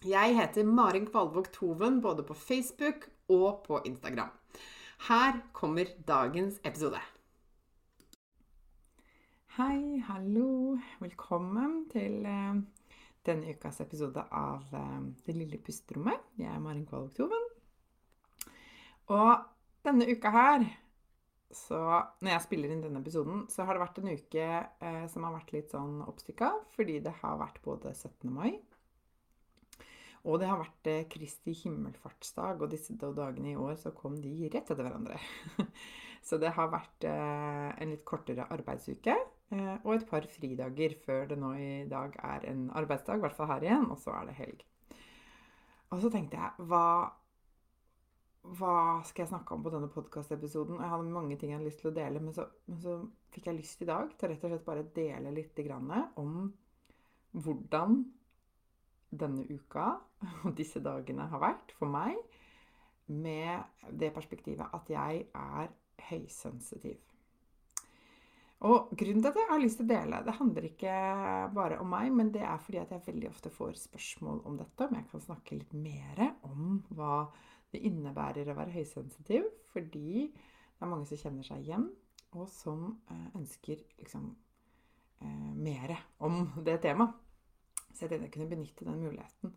Jeg heter Marin Kvalvåg Toven både på Facebook og på Instagram. Her kommer dagens episode. Hei, hallo. Velkommen til uh, denne ukas episode av uh, Det lille pusterommet. Jeg er Marin Kvalvåg Toven. Og denne uka her så når jeg spiller inn denne episoden, så har det vært en uke eh, som har vært litt sånn oppstykka, fordi det har vært både 17. mai og det har vært eh, Kristi himmelfartsdag, og disse dagene i år så kom de rett etter hverandre. så det har vært eh, en litt kortere arbeidsuke eh, og et par fridager før det nå i dag er en arbeidsdag, i hvert fall her igjen, og så er det helg. Og så tenkte jeg hva, hva skal jeg snakke om på denne podkastepisoden? Jeg hadde mange ting jeg hadde lyst til å dele, men så, men så fikk jeg lyst i dag til rett og slett bare dele litt om hvordan denne uka og disse dagene har vært for meg, med det perspektivet at jeg er høysensitiv. Og grunnen til at jeg har lyst til å dele, det handler ikke bare om meg, men det er fordi at jeg veldig ofte får spørsmål om dette, om jeg kan snakke litt mer om hva det innebærer å være høysensitiv. Fordi det er mange som kjenner seg igjen, og som eh, ønsker liksom eh, mer om det temaet. Så jeg tenkte jeg kunne benytte den muligheten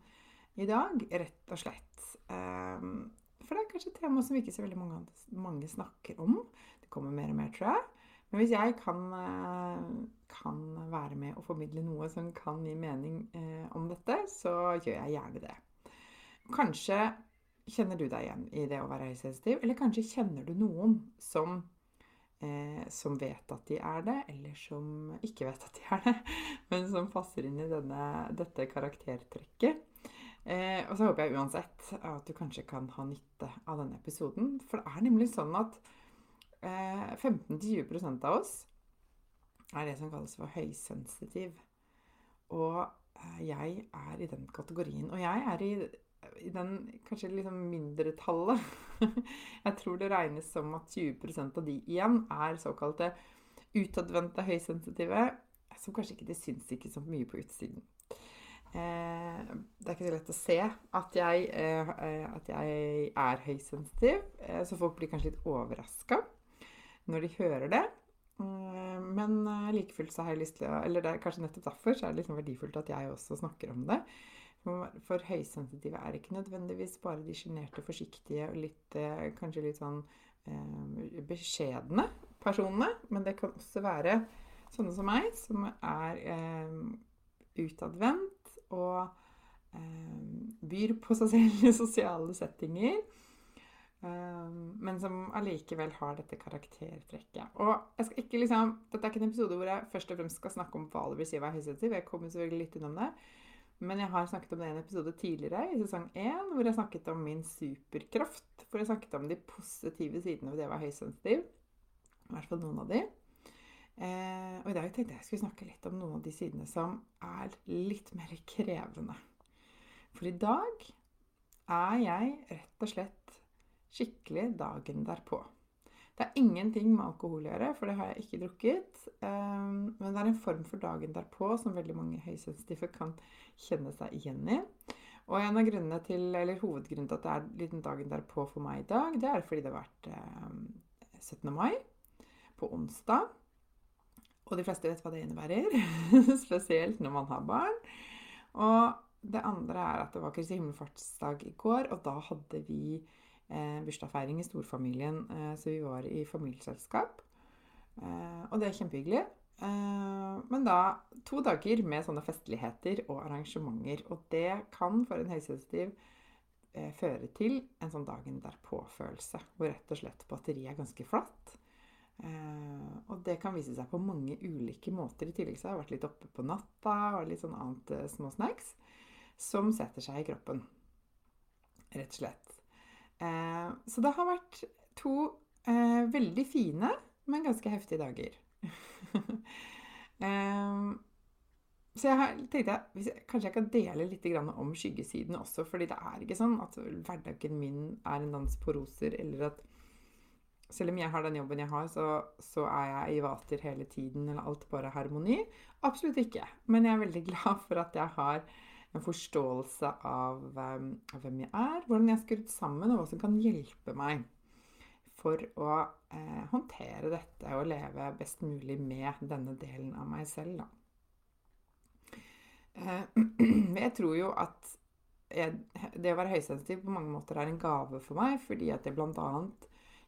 i dag, rett og slett. Um, for det er kanskje et tema som ikke så veldig mange, mange, snakker om. Det kommer mer og mer, tror jeg. Men hvis jeg kan, eh, kan være med og formidle noe som kan gi mening eh, om dette, så gjør jeg gjerne det. Kanskje kjenner du deg igjen i det å være høysensitiv, eller kanskje kjenner du noen som eh, som vet at de er det, eller som ikke vet at de er det, men som passer inn i denne, dette karaktertrekket. Eh, og så håper jeg uansett at du kanskje kan ha nytte av denne episoden. For det er nemlig sånn at eh, 15-20 av oss er det som kalles for høysensitiv. Og eh, jeg er i den kategorien. Og jeg er i i den kanskje liksom mindretallet Jeg tror det regnes som at 20% av de igjen er såkalte utadvendte høysensitive, som kanskje ikke de syns ikke så mye på utsiden. Eh, det er ikke så lett å se at jeg, eh, at jeg er høysensitiv, eh, så folk blir kanskje litt overraska når de hører det. Eh, men eh, like fullt så har jeg lyst til å Eller det er kanskje nettopp derfor så er det liksom verdifullt at jeg også snakker om det. For høysensitive er ikke nødvendigvis bare de sjenerte, forsiktige og litt, eh, kanskje litt sånn eh, beskjedne personene. Men det kan også være sånne som meg, som er eh, utadvendt og eh, byr på seg selv i sosiale settinger. Eh, men som allikevel har dette karaktertrekket. Og jeg skal ikke liksom, Dette er ikke en episode hvor jeg først og fremst skal snakke om hva det vil si å være høysensitiv. Jeg kommer selvfølgelig litt innom det. Men jeg har snakket om det i en episode tidligere, i sesong 1, hvor jeg snakket om min superkraft. Hvor jeg snakket om de positive sidene ved det å være høysensitiv. I hvert fall noen av de. Eh, og i dag tenkte jeg jeg skulle snakke litt om noen av de sidene som er litt mer krevende. For i dag er jeg rett og slett skikkelig dagen derpå. Det er ingenting med alkohol å gjøre, for det har jeg ikke drukket. Ehm, men det er en form for dagen derpå som veldig mange høysensitive kan kjenne seg igjen i. Og en av grunnene til, eller hovedgrunnen til at det er liten dagen derpå for meg i dag, det er fordi det har vært eh, 17. mai på onsdag. Og de fleste vet hva det innebærer. Spesielt når man har barn. Og det andre er at det var Kristi himmelfartsdag i går, og da hadde vi bursdagsfeiring i storfamilien. Eh, så vi var i familieselskap. Eh, og det er kjempehyggelig. Eh, men da to dager med sånne festligheter og arrangementer. Og det kan for en høysensitiv eh, føre til en sånn dagen derpå-følelse. Hvor rett og slett batteriet er ganske flatt. og det kan vise seg på mange ulike måter. I tillegg så har jeg vært litt oppe på natta og litt sånn annet uh, småsnacks. Som setter seg i kroppen. Rett og slett. Så det har vært to veldig fine, men ganske heftige dager um, så jeg tenkte jeg, kanskje jeg kan dele litt om skyggesiden også. fordi det er ikke sånn at hverdagen min er en dans på roser, eller at selv om jeg har den jobben jeg har, så, så er jeg i vater hele tiden, eller alt bare harmoni. Absolutt ikke. Men jeg er veldig glad for at jeg har en forståelse av, um, hvem jeg er, hvordan jeg er skrudd sammen, og hva som kan hjelpe meg for å eh, håndtere dette og leve best mulig med denne delen av meg selv, da. Eh, jeg tror jo at jeg, det å være høysensitiv på mange måter er en gave for meg, fordi at det bl.a.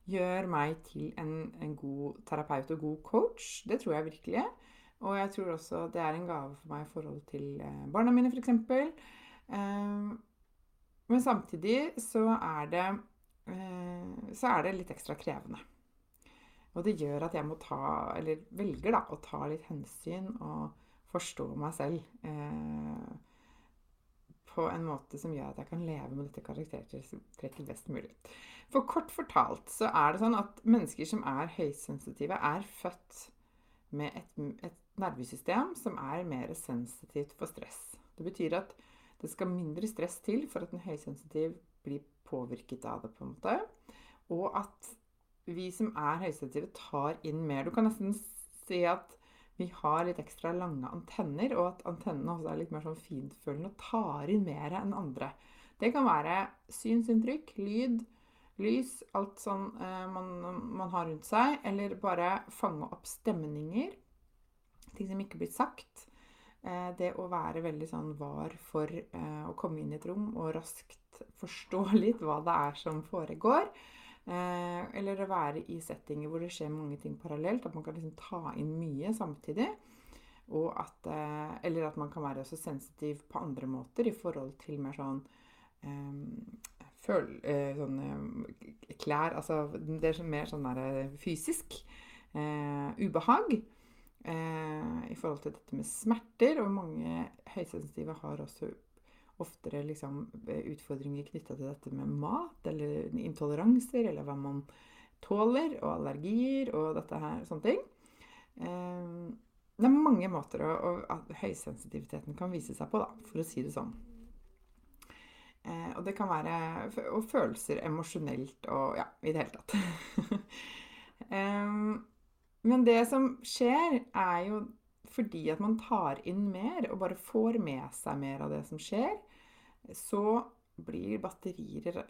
gjør meg til en, en, god terapeut og god coach. Det tror jeg virkelig. Og jeg tror også det er en gave for meg i forhold til eh, barna mine, f.eks. Eh, men samtidig så er det Eh, så er det litt ekstra krevende. Og det gjør at jeg må ta, eller velger da, å ta litt hensyn og forstå meg selv eh, på en måte som gjør at jeg kan leve med dette karaktertrekket best mulig. For kort fortalt så er det sånn at mennesker som er høysensitive, er født med et, et nervesystem som er mer sensitivt for stress. Det betyr at det skal mindre stress til for at en høysensitiv blir påvirket av det, på en måte. Og at vi som er høysensitive, tar inn mer. Du kan nesten si at vi har litt ekstra lange antenner, og at antennene også er litt mer sånn fintfølende og tar inn mer enn andre. Det kan være synsinntrykk, lyd, lys, alt sånn eh, man, man, har rundt seg. Eller bare fange opp stemninger. Ting som ikke blir sagt. Eh, det å være veldig sånn var for eh, å komme inn i et rom og raskt forstå litt hva det er som foregår. Eh, eller å være i settinger hvor det skjer mange ting parallelt. At man kan liksom ta inn mye samtidig. At, eller at man kan være også sensitiv på andre måter i forhold til mer sånn føl, sånne klær Altså det er mer sånn der fysisk ubehag. Eh, i forhold til dette med smerter. Og mange høysensitive har også oftere liksom, utfordringer knytta til dette med mat, eller intoleranser, eller hva man tåler, og allergier og dette her, sånne ting. Eh, det er mange måter å, å, at høysensitiviteten kan vise seg på, da, for å si det sånn. Eh, og det kan være og følelser emosjonelt og ja, i det hele tatt. um, Men det som skjer, er jo fordi at man tar inn mer og bare får med seg mer av det som skjer, så blir batterier,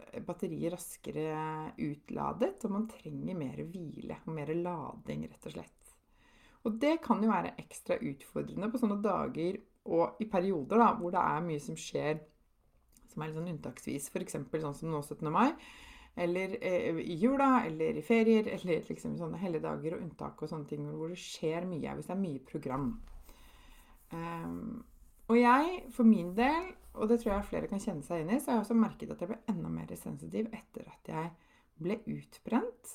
raskere utladet, og man trenger mer hvile og mer lading, rett og slett. Og det kan jo være ekstra utfordrende på sånne dager og i perioder da, hvor det er mye som skjer som er litt sånn unntaksvis. F.eks. sånn som nå 17. mai eller eh, i jula, eller i ferier, eller liksom sånne helligdager og unntak og sånne ting hvor det skjer mye, hvis det er mye program. Um, og jeg, for min del, og det tror jeg flere kan kjenne seg inn i, så har jeg også merket at jeg ble enda mer sensitiv etter at jeg ble utbrent.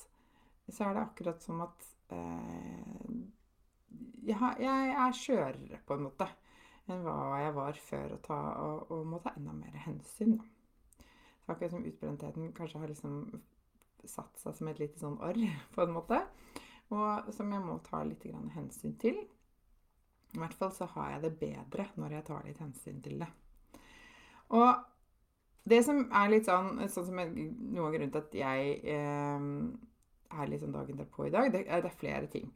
Så er det akkurat som at eh, jeg, jeg, er skjørere, på en måte, enn hva jeg var før, og, ta, og, og må ta enda mer hensyn. da. Akkurat som utbrentheten kanskje har liksom satt seg som et lite sånn orr, på en måte. Og som jeg må ta litt hensyn til. I hvert fall så har jeg det bedre når jeg tar litt hensyn til det. Og det som er litt sånn, sånn som jeg, Noe av grunnen til at jeg eh, er litt sånn dagen derpå i dag, det, det, er flere ting.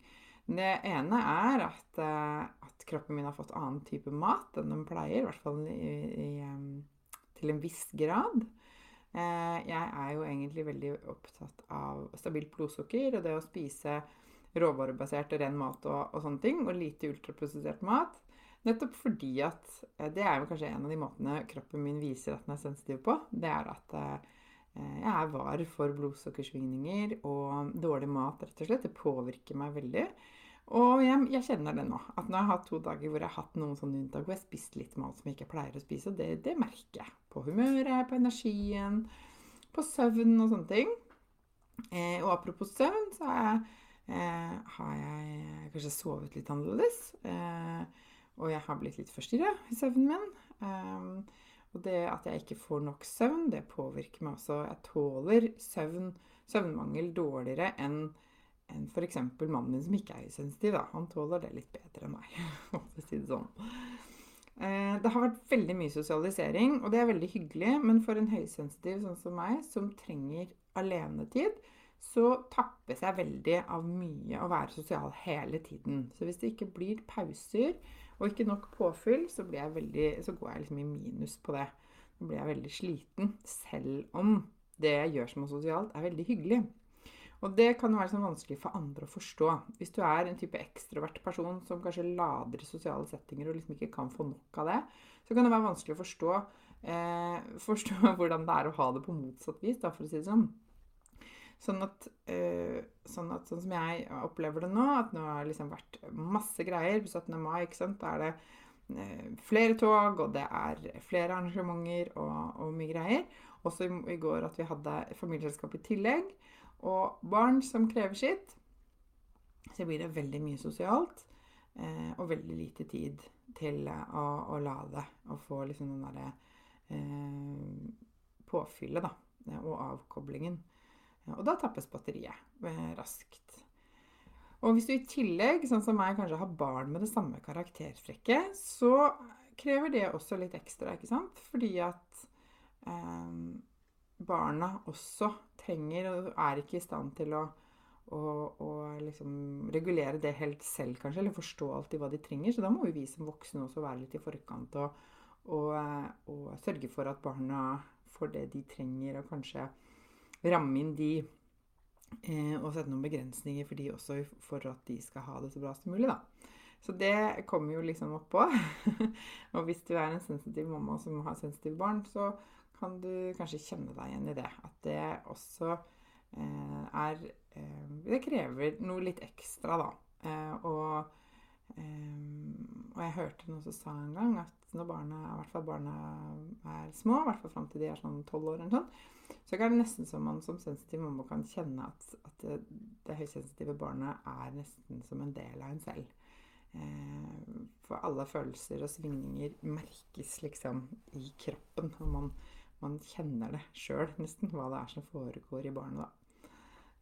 Det ene er at, eh, at, kroppen min har fått annen type mat enn den pleier. I hvert fall i, i, til en viss grad. Eh, jeg er jo egentlig veldig opptatt av stabilt blodsukker og det å spise råvarebasert og ren mat og, og sånne ting, og lite ultraprosessert mat. Nettopp fordi at eh, Det er jo kanskje en av de måtene kroppen min viser at den er sensitiv på. Det er at eh, jeg er var for blodsukkersvingninger og dårlig mat, rett og slett. Det påvirker meg veldig. Og jeg, jeg, kjenner det nå. At nå har jeg hatt to dager hvor jeg har hatt noen sånne unntak hvor jeg har spist litt mat som jeg ikke pleier å spise. Og det, det merker jeg. På humøret, på energien, på søvn og sånne ting. Eh, og apropos søvn, så jeg, eh, har jeg kanskje sovet litt annerledes. Eh, og jeg har blitt litt forstyrra i søvnen min. Um, og det at jeg ikke får nok søvn, det påvirker meg også. Jeg tåler søvn, søvnmangel dårligere enn enn f.eks. mannen min som ikke er høysensitiv. Han tåler det litt bedre enn meg. å si Det sånn. Eh, det har vært veldig mye sosialisering, og det er veldig hyggelig. Men for en høysensitiv sånn som meg, som trenger alenetid, så tappes jeg veldig av mye å være sosial hele tiden. Så hvis det ikke blir pauser og ikke nok påfyll, så, veldig, så går jeg liksom i minus på det. Da blir jeg veldig sliten, selv om det jeg gjør som er sosialt, er veldig hyggelig. Og det kan være sånn vanskelig for andre å forstå. Hvis du er en type ekstrovert person som kanskje lader sosiale settinger og liksom ikke kan få nok av det, så kan det være vanskelig å forstå, eh, forstå hvordan det er å ha det på motsatt vis, da, for å si det sånn. Sånn at, uh, sånn at, sånn som jeg opplever det nå, at nå har det liksom vært masse greier på 17. mai. ikke sant? Da er det uh, flere tog, og det er flere arrangementer og, og mye greier. Også i, i, går at vi hadde familieselskap i tillegg. Og barn som krever sitt. Så blir det veldig mye sosialt. eh, og veldig lite tid til å, å lade og få liksom den derre påfyllet, da. Og avkoblingen. Og da tappes batteriet eh, raskt. Og hvis du i tillegg, sånn som meg, kanskje har barn med det samme karaktertrekket, så krever det også litt ekstra, ikke sant? Fordi at eh, barna også trenger og er ikke i stand til å, å, å liksom regulere det helt selv, kanskje, eller forstå alltid hva de trenger. Så da må vi som voksne også være litt i forkant og, og, og sørge for at barna får det de trenger, og kanskje ramme inn de eh, og sette noen begrensninger for de også for at de skal ha det så bra som mulig, da. Så det kommer jo liksom oppå. og hvis du er en sensitiv mamma som har sensitive barn, så kan du kanskje kjenne deg igjen i det. At det også eh, er eh, Det krever noe litt ekstra, da. Eh, og, eh, og jeg hørte noen som sa en gang at når barna, i hvert fall barna er små, i hvert fall fram til de er sånn tolv år, eller sånn, så er det nesten som man som sensitiv mamma kan kjenne at, at det, det, høysensitive barnet er nesten som en del av en selv. Eh, for alle følelser og svingninger merkes liksom i kroppen. når man, man kjenner det sjøl nesten, hva det er som foregår i barnet. da.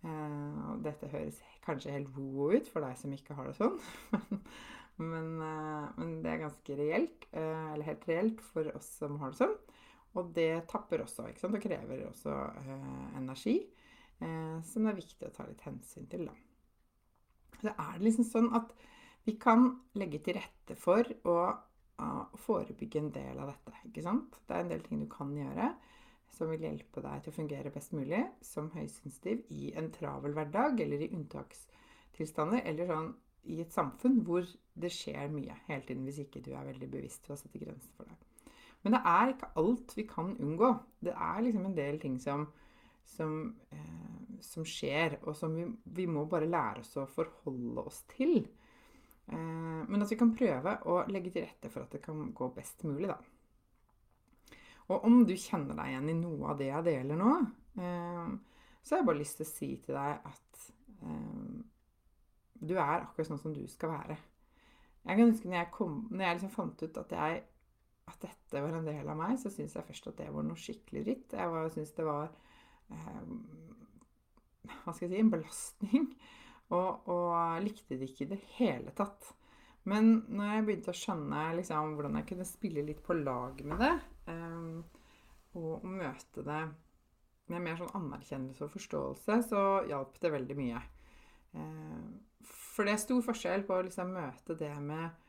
Eh, dette høres kanskje helt woo ut for deg som ikke har det sånn. men, eh, men, det er ganske reelt, eh, eller helt reelt for oss som har det sånn. Og det tapper også, ikke sant? og krever også eh, energi, eh, som det er viktig å ta litt hensyn til. Da. Så er det liksom sånn at vi kan legge til rette for å forebygge en del av dette. ikke sant? Det er en del ting du kan gjøre som vil hjelpe deg til å fungere best mulig som høysensitiv i en travel hverdag eller i unntakstilstander, eller sånn i et samfunn hvor det skjer mye hele tiden, hvis ikke du er veldig bevisst ved å sette grenser for deg. Men det er ikke alt vi kan unngå. Det er liksom en del ting som, som, eh, som skjer, og som vi, vi, må bare lære oss å forholde oss til. Eh, men at vi kan prøve å legge til rette for at det kan gå best mulig, da. Og om du kjenner deg igjen i noe av det jeg deler nå, eh, så har jeg bare lyst til å si til deg at eh, du er akkurat sånn som du skal være. Jeg kan huske når jeg, kom, når jeg liksom fant ut at jeg at dette var en del av meg, så syntes jeg først at det var noe skikkelig dritt. Jeg syntes det var eh, Hva skal jeg si en belastning. Og, og, likte det ikke i det hele tatt. Men når jeg begynte å skjønne liksom, hvordan jeg kunne spille litt på lag med det, um, og, møte det med mer sånn anerkjennelse og forståelse, så hjalp det veldig mye. Um, for det er stor forskjell på å liksom, møte det med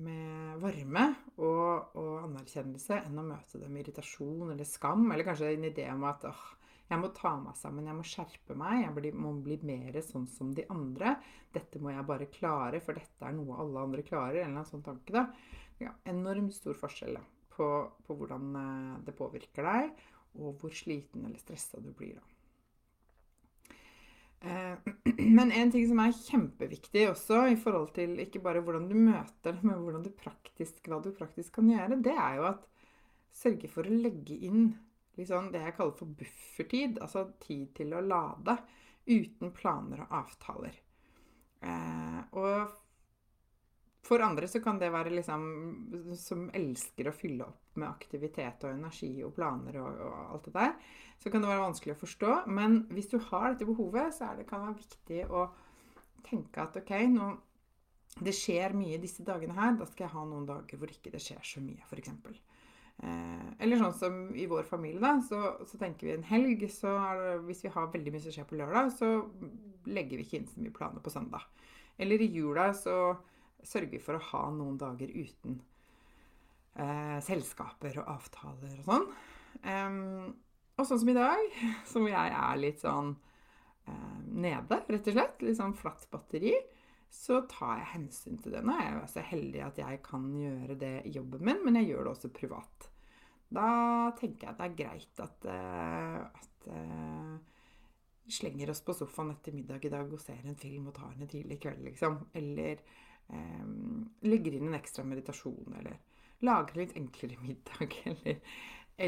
med varme og, og anerkjennelse enn å møte det med irritasjon eller skam, eller kanskje en idé om at åh, jeg må ta meg sammen, jeg må skjerpe meg, jeg må bli mer sånn som de andre. Dette må jeg bare klare, for dette er noe alle andre klarer. En eller annen sånn tanke. da. Ja, enormt stor forskjell da, på, på, hvordan eh, det påvirker deg, og hvor sliten eller stressa du blir da. Eh, men en ting som er kjempeviktig også, i forhold til ikke bare hvordan du møter det, men hvordan du praktisk, hva du praktisk kan gjøre, det er jo at sørge for å legge inn liksom det jeg kaller for buffertid. Altså tid til å lade uten planer og avtaler. Eh, og for andre så kan det være liksom Som elsker å fylle opp med aktivitet og energi og planer og, og, alt det der, så kan det være vanskelig å forstå. Men hvis du har dette behovet, så det, kan det være viktig å tenke at OK, nå det skjer mye disse dagene her. Da skal jeg ha noen dager hvor ikke det skjer så mye, f.eks. Eh, eller sånn som i vår familie, da, så, så tenker vi en helg. Så det, hvis vi har veldig mye som skjer på lørdag, så legger vi ikke inn så mye planer på søndag. Eller i jula så sørger vi for å ha noen dager uten eh, selskaper og avtaler og sånn. Um, og sånn som i dag, som jeg er litt sånn eh, nede, rett og slett, litt sånn flatt batteri, så tar jeg hensyn til det. Nå er jeg så heldig at jeg kan gjøre det i jobben min, men jeg gjør det også privat. Da tenker jeg det er greit at, uh, at vi slenger oss på sofaen etter middag i dag og ser en film og tar en tidlig kveld, liksom. Eller um, legger inn en ekstra meditasjon, eller lager litt enklere middag, eller,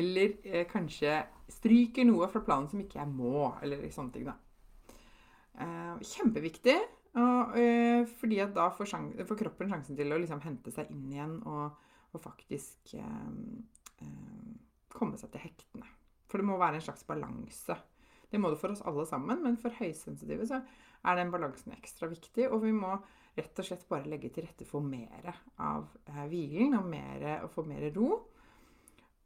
eller eh, kanskje stryker noe fra planen som ikke jeg må, eller sånne ting, da. kjempeviktig og, øh, fordi at da får, får, kroppen sjansen til å liksom hente seg inn igjen og, og faktisk komme seg til hektene. For det må være en slags balanse. Det må det for oss alle sammen, men for høysensitive så er den balansen ekstra viktig. Og vi må rett og slett bare legge til rette for mer av eh, hvilen og, og få mer ro.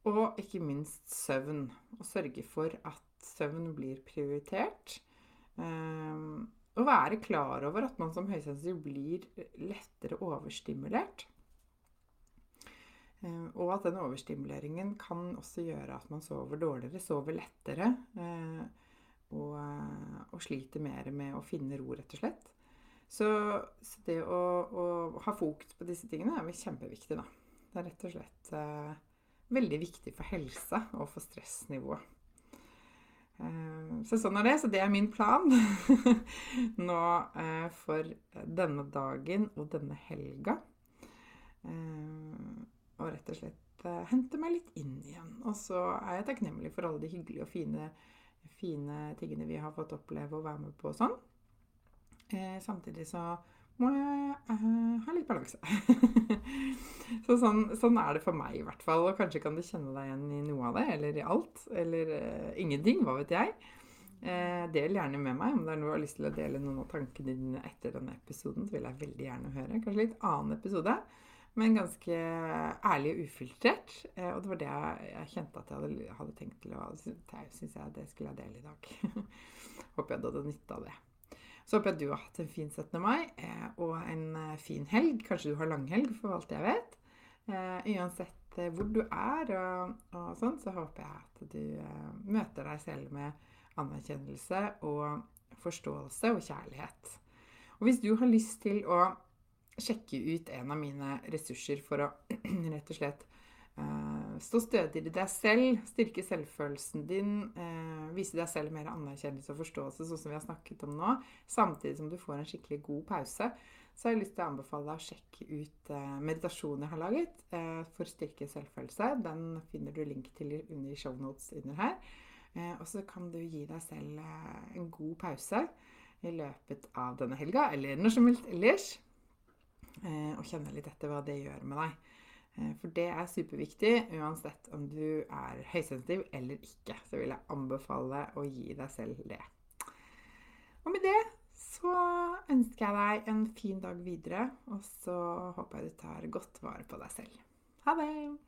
Og ikke minst søvn. Og sørge for at søvn blir prioritert. Um, å være klar over at man som høysensitiv blir lettere overstimulert. Eh, og at den overstimuleringen kan også gjøre at man sover dårligere, sover lettere. Eh, og, eh, og sliter mer med å finne ro, rett og slett. Så, så det å, å, ha fokus på disse tingene er kjempeviktig, da. Det er rett og slett eh, veldig viktig for helsa og for stressnivået. Eh, så sånn er det. Så det er min plan nå eh, for denne dagen og denne helga. Eh, og rett og slett hente meg litt inn igjen. Og så er jeg takknemlig for alle de hyggelige og fine, fine tingene vi har fått oppleve og være med på og sånn. Samtidig så må jeg uh, ha litt balanse. så sånn, sånn, er det for meg i hvert fall. Og kanskje kan du kjenne deg igjen i noe av det, eller i alt. Eller uh, ingenting, hva vet jeg. Uh, del gjerne med meg om det er noe du har lyst til å dele noen av tankene dine etter denne episoden. Så vil jeg veldig gjerne høre. Kanskje litt annen episode, men ganske ærlig og ufiltrert. og det var det jeg, jeg, kjente at jeg hadde, hadde tenkt til å Det syns jeg det skulle jeg dele i dag. Håper jeg du hadde nytte av det. Så håper jeg du har hatt en fin 17. mai eh, og en eh, fin helg. Kanskje du har langhelg, for alt jeg vet. Eh, uansett hvor du er og, og, sånn, så håper jeg at du møter deg selv med anerkjennelse og forståelse og kjærlighet. Og hvis du har lyst til å sjekke ut en av mine ressurser for å rett og slett Uh, stå stødig i deg selv, styrke selvfølelsen din, uh, vise deg selv mer anerkjennelse og forståelse, sånn som vi har snakket om nå, samtidig som du får en skikkelig god pause, så har jeg lyst til å anbefale deg å sjekke ut uh, meditasjonen jeg har laget for å styrke selvfølelse. Den finner du link til under i shownotes under her. og så kan du gi deg selv en god pause i løpet av denne helga, eller når som helst ellers, og kjenne litt etter hva det gjør med deg. Eh, for det er superviktig uansett om du er høysensitiv eller ikke. Så vil jeg anbefale å gi deg selv det. Og med det så ønsker jeg deg en fin dag videre, og så håper jeg du tar godt vare på deg selv. Ha det!